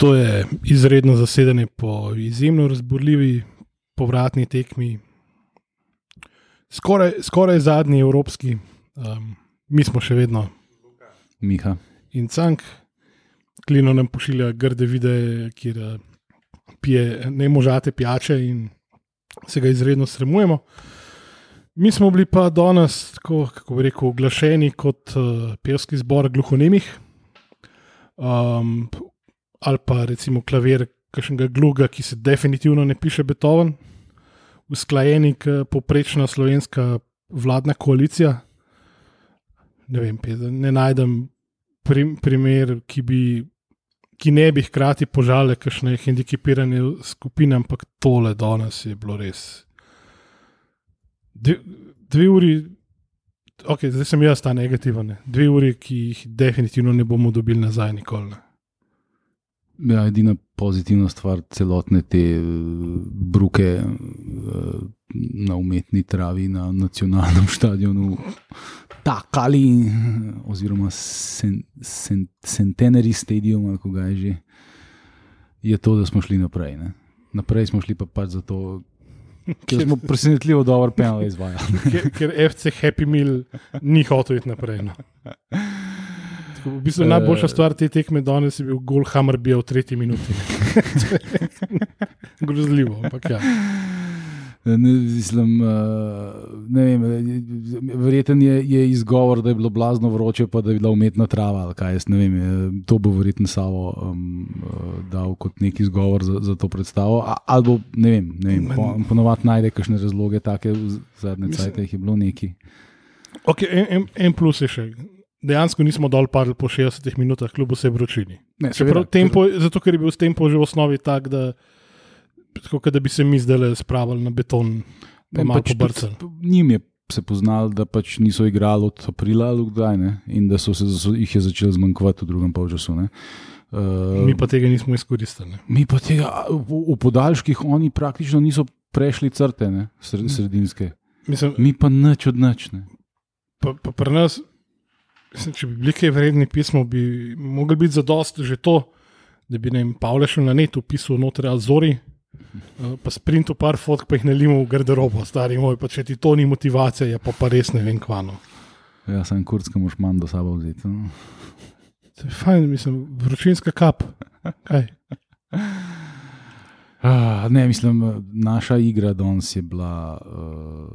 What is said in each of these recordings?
To je izredno zasedanje po izjemno razburljivi povratni tekmi, skoraj, skoraj zadnji evropski, um, mi smo še vedno. Miha. In Cank, klino nam pošilja grde videe, kjer uh, pije ne možate pijače in se ga izredno sremujemo. Mi smo bili pa danes, tako, kako bi rekel, oglašeni kot uh, pevski zbor gluhonemih. Um, ali pa recimo klavir kakšnega gluga, ki se definitivno ne piše Beethoven, usklajeni kot poprečna slovenska vladna koalicija. Ne vem, ne najdem prim, primer, ki, bi, ki ne bi hkrati požale kakšne hendikepirane skupine, ampak tole danes je bilo res. Dve, dve uri, okay, zdaj sem jaz ta negativen, dve uri, ki jih definitivno ne bomo dobili nazaj nikoli. Ja, edina pozitivna stvar celotne te uh, bruke uh, na umetni travi na nacionalnem stadionu, takali, oziroma Centenary Stadium, kako ga je že, je to, da smo šli naprej. Ne? Naprej smo šli pa pač zato. Ker smo presenetljivo dobro penali izvajali. ker, ker FC Happy Meal ni hotel iti naprej. No. V bistvu najboljša stvar te tekme danes je bil gol Hammer, bil v tretji minuti. Grozljivo, ampak ja. Ne, mislim, ne vem, verjeten je, je izgovor, da je bilo blazno vroče, pa da je bila umetna trava. Kaj, vem, to bo verjetno samo um, dal kot neki izgovor za, za to predstavo. Ali bo, ne vem, ne vem po, ponovadi najde kakšne razloge, take zadnje cajtih je bilo neki. Okay, en, en, en plus je še dejansko nismo dol padli po 60 minutah, kljub vse vročini. Ne, zato, ker je bil tempo že v osnovi tak, da, tako, da bi se mi zdaj spravili na beton, pa malo pač pobrcali. Njim je se poznal, da pač niso igrali od aprila ali kdaj, ne? in da so se so, jih je začeli zmanjkovati v drugem polčasu. Uh, mi pa tega nismo izkoristili. Mi pa tega v, v podaljških oni praktično niso prešli crte, ne? sredinske. Mislim, mi pa nič od nič. Pa, pa pri nas Mislim, če bi bili kaj vredni pismo, bi mogli biti za dost že to, da bi jim Pavle še na netu pisal noter Azori, uh, pa sprintu par fotk, pa jih ne limo v garderobo, stari moj, pa če ti to ni motivacija, je pa, pa res ne vem kvano. Ja, sem kurdska, moš manj do sabo vzeti. No. To je fajn, mislim, vročinska kap. Kaj? Uh, ne, mislim, naša igra danes je bila uh,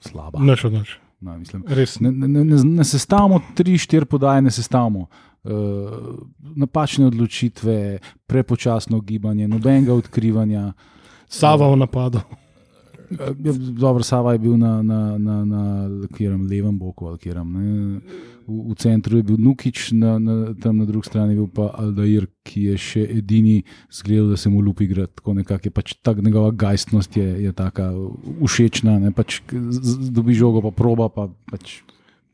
slaba. Noč od noč. No, mislim, ne, ne, ne, ne sestavljamo tri, štiri podaje, ne sestavljamo. Uh, napačne odločitve, prepočasno gibanje, nobenega odkrivanja. Sava v napadu. Uh, dobro, Sava je bil na, na, na, na kjerem, levem boku, ali kjerem, v, v centru je bil Nukič, na, na, tam na drugi strani je bil pa Aldair, ki je še edini zgledal, da se mu lupi igrati. Tako nekako je pač ta njegova gajstnost je, je taka všečna, ne pač dobi žogo, pa proba. Pa, pač,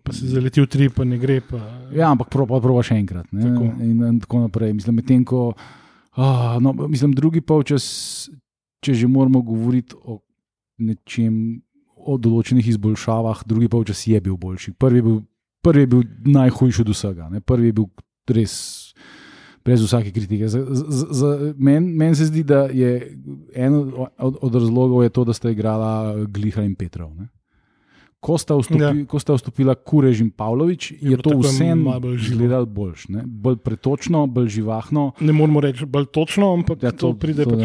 Pa se zaleti v tri, pa ne gre. Pa... Ja, ampak proba, proba še enkrat. Tako. In, in tako naprej. Mislim, medtem ko, oh, no, mislim, drugi polčas, če že moramo govoriti o nečem, o določenih izboljšavah, drugi polčas je bil boljši. Prvi je bil prvi je bil najhujši od vsega, ne? prvi je bil res brez vsake kritike. Meni men se zdi, da je en od, od razlogov to, da sta igrala Gliha in Petrov. Ne? Ko sta, vstopi, ja. ko sta vstopila Kurež in Pavlović, je, je to vseeno izgledalo boljš, bolj pretočno, bolj živahno. Ne moramo reči bolj točno, ampak ja, to, to pride to, pač.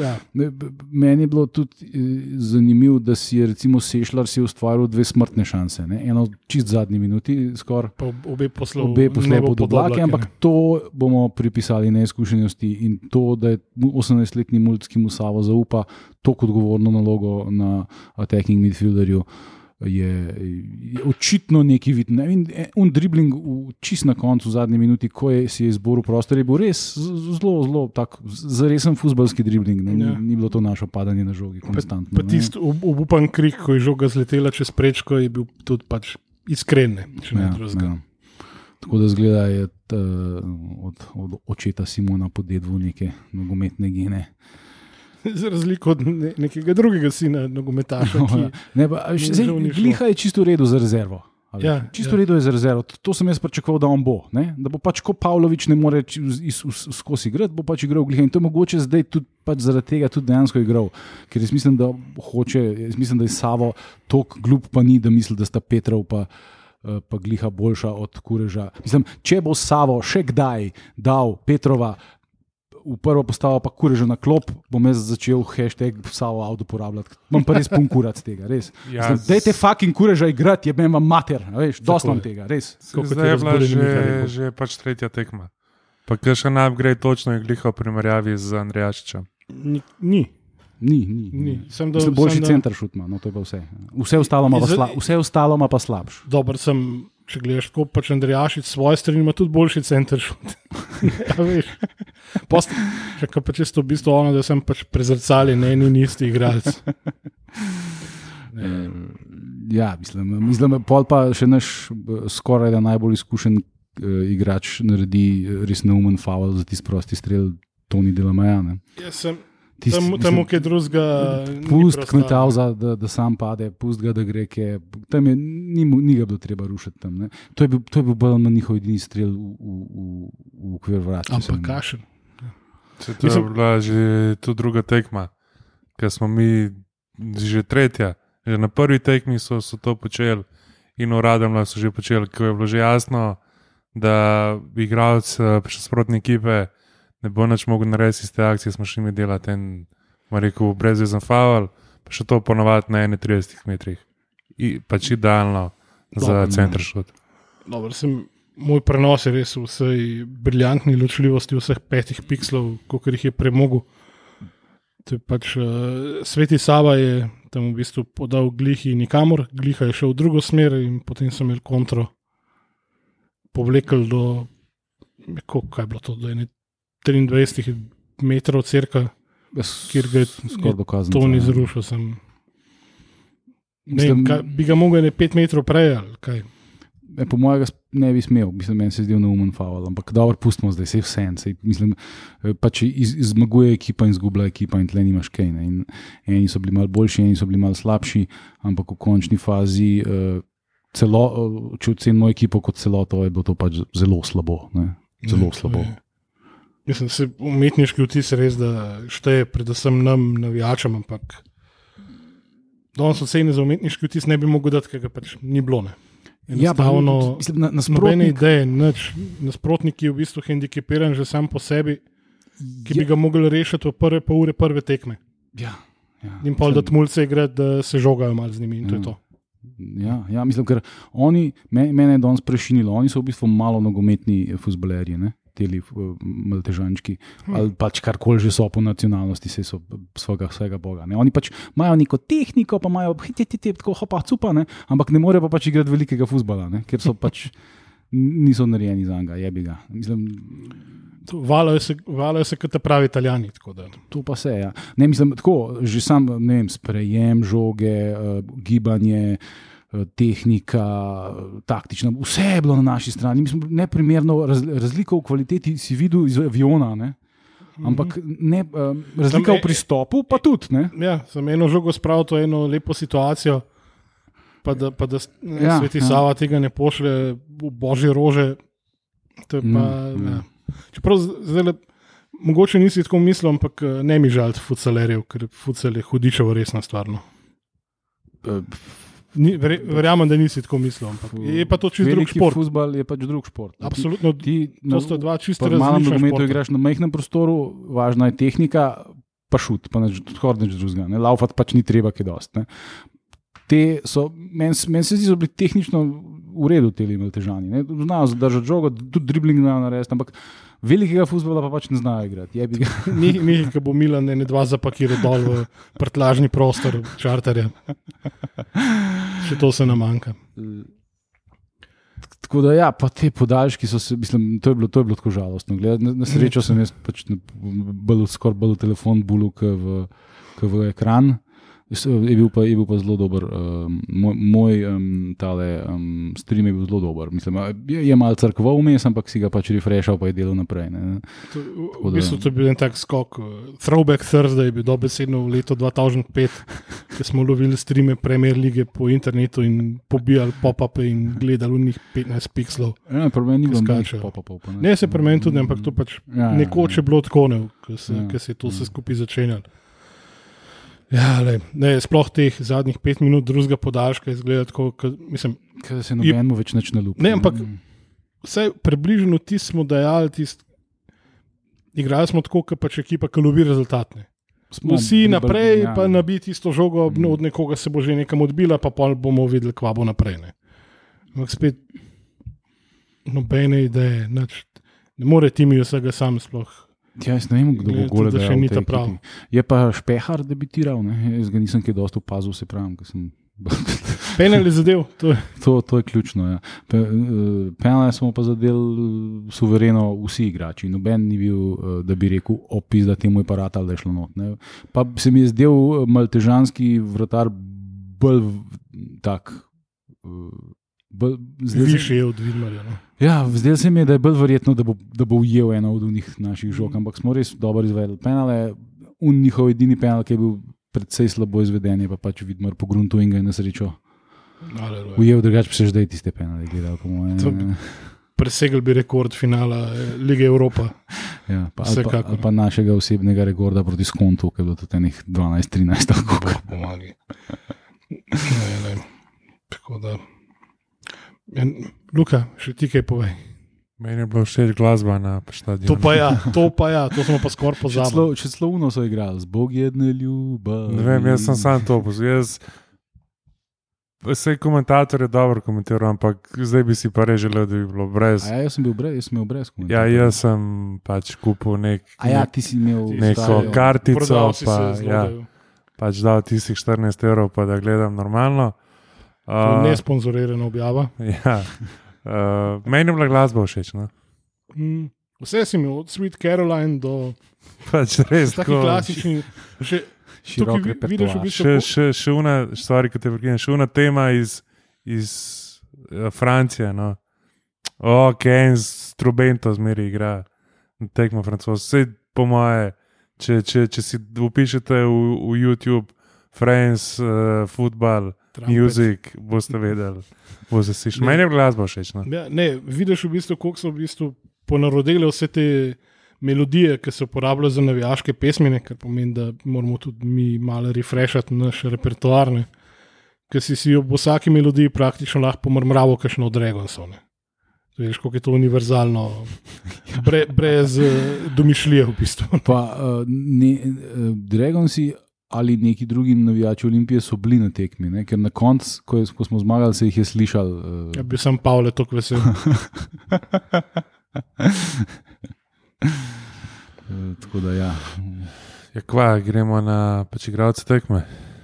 Ja. Ne, meni je bilo tudi eh, zanimivo, da si je recimo Sešljar si ustvaril dve smrtne šanse. Ne? Eno čist zadnji minuti, skoraj. Obe poslov pod oblake, ampak to bomo pripisali neizkušenosti in to, da je 18-letni multski Musavo zaupa tako odgovorno nalogo na attacking midfielderju je, je očitno neki vid. Ne? In un dribbling, čist na koncu, v zadnji minuti, ko je si je izboril prostor, je bil res zelo, zelo tak, zaresen futbalski dribbling. Ni, ja. ni bilo to naše padanje na žogi, konstantno. Tisti obupan krik, ko je žoga zletela čez prečko, je bil tudi pač iskren. Ja, ja. Tako da zgleda, da je od, od očeta Simona podedvo neke nogometne gene. Za razliko od nekega drugega sina, nogometaša. No, ne, pa, še, zdaj, gliha je čisto v redu za rezervo. Ja, Čisto ja. redo je za rezervo. To sem jaz pričakoval, da on bo. Ne? Da bo pač ko Pavlović ne more skozi igrati, bo pač igral glihe. In to je mogoče zdaj tudi pač zaradi tega tudi dejansko igral. Ker jaz mislim, da hoče, jaz mislim, da je Savo tako glup, pa ni, da misli, da sta Petrov pa. Eh, pa gliha boljša od kureža. Mislim, če bo Savo še kdaj dal Petrova v prvo postavo, pa kureža na klop, bom jaz začel hashtag Savo avto uporabljati. Imam pa res pun kurac tega, res. Ja, Dajte fucking kureža igrati, je meni vam mater, veš, doslam tega, res. Zdaj je bila že, že pač tretja tekma. Pa kar še najgrej točno je gliha v primerjavi z Andrejačičem. Ni. ni. Ni, ni. ni. Sem do, boljši center šutma, no to je pa vse. Vse ostalo ima pa, sla, vse ostalo pa slabš. Dobro, sem, če gledaš tako, pač Andrejašič svoje strani ima tudi boljši center šut. ja, veš. Post, še kaj pa čisto v bistvu ono, da sem pač prezrcali, ne en in isti igralec. ja, mislim, mislim, pol pa še naš skoraj da najbolj izkušen uh, igrač naredi res neumen faul za tisti prosti strel, Toni Delamaja. Jaz sem. Temu, ki je drugega. Pust kmetavza, da, da sam pade, pust ga, da gre, ke, tam je ni, ni ga bilo treba rušiti. Tam, to, je bil, to je bil bolj na njihov edini strel v, v, v, v okvir vrata. Ampak kašen. Se to je bila že tu druga tekma, ker smo mi že tretja. Že na prvi tekmi so, so to počeli in uradno so že počeli, ko je bilo že jasno, da igralec eh, sprotne ekipe ne bo več mogel narediti iz te akcije, smo šli mi delati en, rekel, brezvezen faul, pa še to ponovadi na 31 metrih. I, pač idealno Dobre, za center šut. Dobro, sem moj prenos je res v vsej briljantni ločljivosti vseh petih pikslov, kot jih je premogel. Pač, uh, Sveti Sava je tam v bistvu podal glihi nikamor, gliha je šel v drugo smer in potem sem imel kontro. Povlekel do, kako je bilo to, do 23 metrov, crka, kjer ga je skoraj dokazano. To ni zrušil. Sem, ne, Mislim, kaj, bi ga mogel ne 5 metrov prej ali kaj. E, po mojem, ne bi smel, mislim, meni se zdi neumen faul, ampak dobro, pustimo zdaj, vse vse en. Mislim, e, pač iz, zmaguje ekipa in zgublja ekipa, in tle nimaš kaj. Ne. In eni so bili malo boljši, eni so bili malo slabši, ampak v končni fazi, uh, celo, če ocenimo ekipo kot celoto, je bilo to pač zelo slabo. Ne. Zelo ne, slabo. Mislim, da se umetniški vtis res da šteje, predvsem nam, navijačem, ampak danes ocene za umetniški vtis ne bi mogel dati, ker ga pač ni bilo. Ne. Ja, Enostavno, ja, nasprotne ideje, nasprotnik je v bistvu hendikepiran že sam po sebi, ki ja. bi ga mogli rešiti v prve pol ure prve tekme. Ja, ja, in pa da tmulce igrajo, da se žogajo malo z njimi in ja. to je ja. to. Ja, ja, mislim, ker oni, mene je danes prešinilo, oni so v bistvu malo nogometni futbolerji teli uh, maltežančki hm. ali pač karkoli že so po nacionalnosti, se so svojega, svojega boga. Ne? Oni pač imajo neko tehniko, pa imajo hititi, tako hopa, cupa, ne? ampak ne morejo pa pač igrati velikega futbola, ne? ker so pač niso narejeni za njega, jebi ga. Mislim, Valajo se, valajo se kot pravi italijani. Tu pa se je. Ja. Ne, mislim, tako, že sam vem, sprejem žoge, uh, gibanje. Uh, Eh, tehnika, taktična, vse je bilo na naši strani. Mi smo neprimerno raz, razliko v kvaliteti si videl iz aviona. Ne? Ampak ne, um, razlika v pristopu, pa tudi. Ne? Ja, sem eno žogo spravil, to je eno lepo situacijo. Pa da, pa da ja, sveti ja. Sava tega ne pošlje v božje rože. Pa, mm, ja. Ja. Čeprav zdaj, mogoče nisi tako mislil, ampak eh, ne mi žal futsalerjev, ker futsal je hudičevo resna stvar. No. Ni, verjamem, da nisi tako mislil. Je pa to čisto drug šport. Futbol je pač drug šport. Absolutno. Ti, to sta dva čisto različna. Na momentu igraš na majhnem prostoru, važna je tehnika, pa šut, pa neč drugega. Ne? Laufat pač ni treba, ki dost. Ne? Te so, meni men se zdi, so bili tehnično v redu, te imeli težave. Znajo zadržati žogo, tudi dribling znajo narediti, ampak velikega futbola pa pač ne znajo igrati. ni, ni ki bo Milan ne dva zapakiral dol v prtlažni prostor, čarterja. Še to se nam manjka. Tako da, ja, pa te podaljški so se, mislim, to je bilo, to je bilo tako žalostno. Gled, na, na srečo sem jaz pač skoraj bolj telefon, bolj v, v ekran Je bil pa, je bil pa zelo dober. Um, moj moj um, tale, um, stream je bil zelo dober. Mislim, je, je malo crkva vmes, ampak si ga pač refreshal, pa je delal naprej. To, v, v bistvu to je bil en tak skok. Uh, throwback Thursday je bil dobesedno v letu 2005, ko smo lovili streame Premier League po internetu in pobijali pop-upe in gledali v njih 15 pixelov. Ja, problem ni bilo skače. Ne, se pri meni tudi, ampak to pač ja, nekoč je bilo tako, ker se, ja. se je to vse skupaj začenjalo. Ja, le, ne, sploh teh zadnjih pet minut drugega podaljška izgleda tako, da se nobeno več ne lupi. Ne, ampak vse približno ti smo dajali, tist, igrali smo tako, kot pač ekipa, ki lovi rezultatne. Smo vsi naprej, ja. pa nabiti isto žogo, mm. od nekoga se bo že nekam odbila, pa pa bomo videli, kva bo naprej. Ne. Ampak spet nobene ideje, nač, ne more ti mi vsega sam sploh. Ja, jaz ne vem, kdo bo gole, da še ni ta prav. Je pa Špehar debitiral, ne? jaz ga nisem kaj dosto opazil, se pravim. Penal je zadev. To je, to, to je ključno. Ja. Pe, uh, Penal smo pa zadeli uh, suvereno vsi igrači. Noben ni bil, uh, da bi rekel, opis, da temu je parat ali da je šlo not. Ne. Pa se mi je zdel maltežanski vratar bolj tak. Uh, Zvišje je od Vidmarja. No? Ja, zdaj se mi je, da je bolj verjetno, da bo, da bo ujel eno od naših žog, ampak smo res dobro izvedli penale. Un njihov edini penal, ki je bil predvsej slabo izveden, je pa pač Vidmar po gruntu in ga je na srečo. Ujel, drugače pa se zdaj tiste penale gledal. Presegel bi rekord finala eh, Lige Evropa. Ja, pa, ali, pa, ali pa našega osebnega rekorda proti skontu, ki je bilo tudi 12-13 tako. Pomagi. Ne, ne. Tako da. Ja, Luka, še ti kaj povej. Meni je bilo všeč glasba na stadionu. To pa ja, to pa ja, to smo pa skoraj pozabili. Če slovno so igrali, z Bog je ne vem, jaz sem sam to opozoril. Vse komentatorje dobro komentirajo, ampak zdaj bi si pa res želel, da bi bilo brez. A ja, jaz sem bil brez, jaz sem bil brez komentarja. Ja, jaz sem pač kupil nek, A ja, ti si imel neko stari, kartico, pa, ja, pač dal tistih 14 evrov, pa da gledam normalno. Uh, ne sponzorirana objava. Ja. Uh, meni je bila glasba všeč. No? Mm, vse si imel, od Sweet Caroline do pač res tako klasičnih. Še, Tukaj vidiš, v bistvu, še, še, še una stvar, ki te vrgine, še una tema iz, iz uh, Francije. No. Ok, en strubento zmeri igra, tekmo francosko. Vse po moje, če, če, če si upišete v, v YouTube, France, uh, football. Muzik, boste vedeli, boste si šli. Meni je glasba všeč. No? Ja, ne, vidiš v bistvu, kako so v bistvu ponarodile vse te melodije, ki se uporabljajo za navijaške pesmi, kar pomeni, da moramo tudi mi malo refreshati naš repertoar. Ker si si ob vsaki melodiji praktično lahko pomrmravo, kakšno od Dragonsov. Veš, kako je to univerzalno, bre, brez uh, domišljije v bistvu. Pa, uh, ne, uh, Dragonsi ali neki drugi navijači Olimpije so bili na tekmi, ne? ker na koncu, ko, ko smo zmagali, se jih je slišal. Uh... Ja, bi sem Pavle tako vesel. tako da, ja. ja kva, gremo na pač igralce tekme.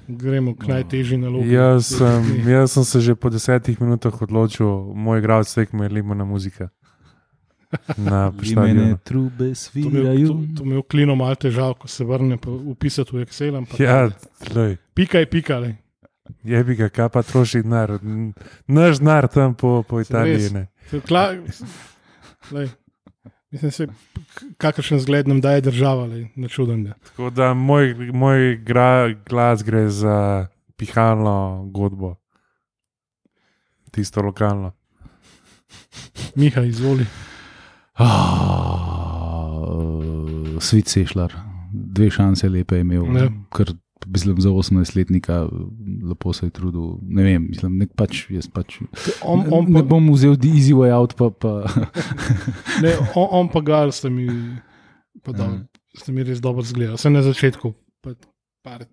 Gremo k najtežji nalogi. Jaz sem, jaz sem se že po desetih minutah odločil, moj igralec tekme je limona muzika na prišljene trube svirajo. To, to, to mi je vklino malo težav, ko se vrne upisati v Excel. Ja, pika je pika. Le. Je bi ga, kaj pa troši denar, naš denar tam po, po Italiji. Mislim, se, kakršen zgled nam daje država, ne čudem. Tako da moj, moj gra, glas gre za pihalno godbo, tisto lokalno. Miha, izvoli. Uh, Svit Sešljar, dve šanse lepe je imel, ja. ker mislim, za 18-letnika lepo se je trudil. Ne vem, mislim, nek pač jaz pač. On, on ne, ne bom vzel easy way out, pa. pa. ne, on, on pa ga ste mi, pa da, ja. ste mi res dobro zgledali, vse na začetku. Pa, par,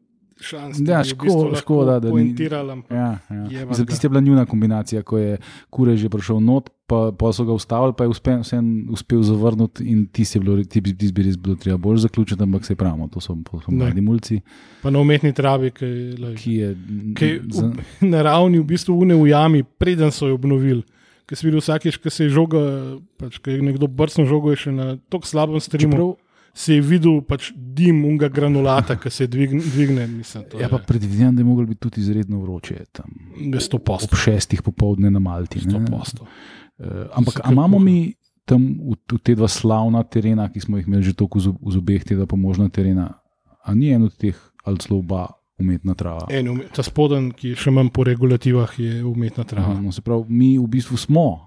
šans. Ja, škoda, škoda, da ni bilo. Ja, ja. Tiste je bila njuna kombinacija, ko je kure že prišel not, pa, pa so ga ustavili, pa je uspel, uspel zavrniti in ti si bil, ti bi, ti bi res bilo treba bolj zaključiti, ampak se pravimo, to so, so mladi mulci. Pa na umetni travi, ki, lej, ki je, ki je za... v, na ravni v bistvu une v jami, preden so jo obnovili. Ker si videl vsakeč, ko se je žoga, pač, ko je nekdo brcnil žogo, je še na tako slabem streamu. Se je videl pač dim unga granulata, ki se dvigne. dvigne mislim, ja, pa predvidevam, da je moglo biti tudi izredno vroče. Tam, ob šestih popovdne na Malti. Uh, ampak imamo mi tam v, v te dva slavna terena, ki smo jih imeli že toliko v zobeh, te dva pomožna terena, a ni en od teh ali celo oba umetna trava. En, ta spoden, ki še manj po regulativah, je umetna trava. Aha, no, se pravi, mi v bistvu smo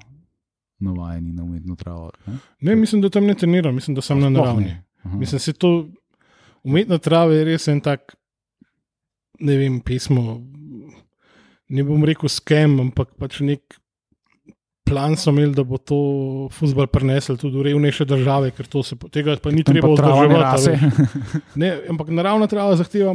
navajeni na umetno travo. Ne, ne mislim, da tam ne treniram, mislim, da sem na naravni. Mislim, da se to umetna trava je res en tak, ne vem, pismo. Ne bom rekel skem, ampak pač nek plan so imeli, da bo to futbol prenesel tudi v revnejše države, ker to se tega pa ni treba vzdrževati. Ampak naravna trava zahteva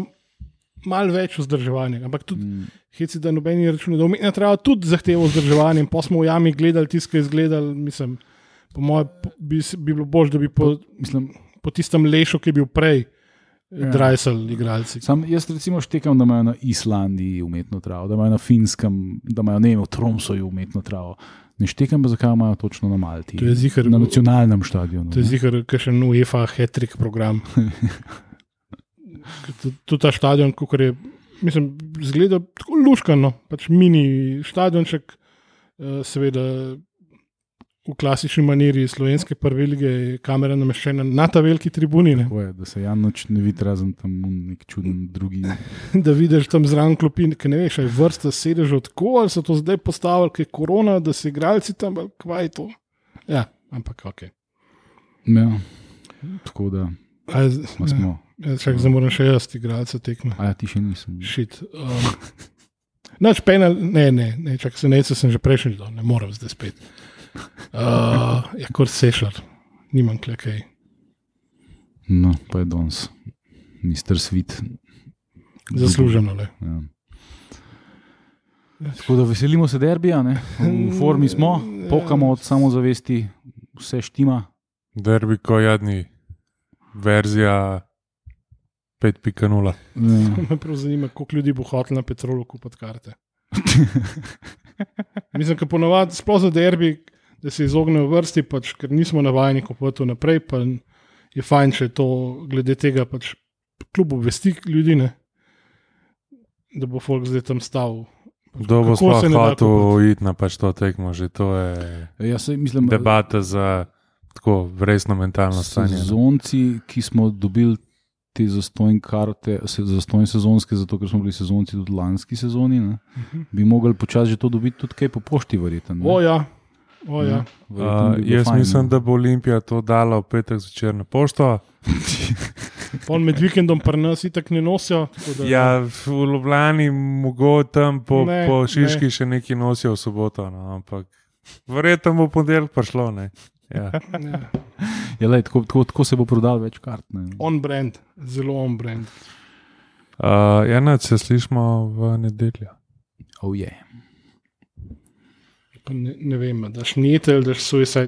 malo več vzdrževanja. Ampak tudi, mm. heci, da nobeni računi, da umetna trava tudi zahteva vzdrževanje. Pa smo v jami gledali tiskaj izgledali, mislim, po mojem, bi, bi bilo bolj, da bi po, mislim, po tistem lešu, ki je bil prej. Ja. Drajsel, igralci. Sam, jaz recimo štekam, da imajo na Islandiji umetno travo, da imajo na Finskem, da imajo ne, v Tromsoju umetno travo. Ne štekam pa, zakaj imajo točno na Malti. Zihar, na nacionalnem stadionu. To je zihar, ker še ni UEFA, hetrik program. tudi ta stadion, kot je, mislim, zgleda tako luškano, pač mini stadionček, uh, seveda v klasični maniri slovenske prve lige, kamera nameščena na ta veliki tribuni. Je, da se Jan noč ne vidi, razen tam nek čuden drugi. da vidiš tam zraven klopi, ki ne veš, aj vrsta sedež od koga, ali so to zdaj postavili, ker je korona, da se igralci tam, kva je to. Ja, ampak ok. Ja, tako da. Aj, smo. Ja. Ja, čak, zdaj moram še jaz igrati tekme. A ja, ti še nisem. Šit. Um, Noč penal, ne, ne, ne, čak se nece sem že prejšnji dan, ne morem zdaj spet. Uh, ja, kot sešar, nimam klekej. No, pa je danes, mister Svit. Zasluženo, le. Ja. Tako da veselimo se derbija, ne? v formi smo, pokamo od samozavesti, vse štima. Derbi, ko jadni, verzija 5.0. Me prav zanima, koliko ljudi bo hotel na petrolu kupiti karte. Mislim, da ponovadi, sploh za derbi, da se izognejo vrsti, pač, ker nismo navajeni kupovati naprej. Je fajn, če to glede tega pač kljub obvesti ljudi, ne? da bo folk zdaj tam stal. Kdo bo sploh hotel iti na pač to tekmo, že to je ja, mislim, debata za tako resno mentalno stanje. Sezonci, ki smo dobili te zastojne karte, zastojne sezonske, zato ker smo bili sezonci tudi lanski sezoni, uh mhm. -huh. bi mogli počasi to dobiti tudi kaj po pošti, verjetno. O ja. O, ja. Uh, jaz fajn, mislim, ne? da bo Olimpija to dala v petek zvečer na pošto. Pol med vikendom pa nas itak ne nosijo. Da, ja, v Ljubljani mogoče tam po, ne, po Šiški ne. še nekaj nosijo v soboto, no, ampak verjetno bo ponedeljek prišlo. Ja. Ja, lej, tako, tako, tako se bo prodal več kart. Ne. On brand, zelo on brand. Uh, Eno se slišmo v nedeljo. Oh, yeah. Ne, ne vem, da šnitel, da so vse.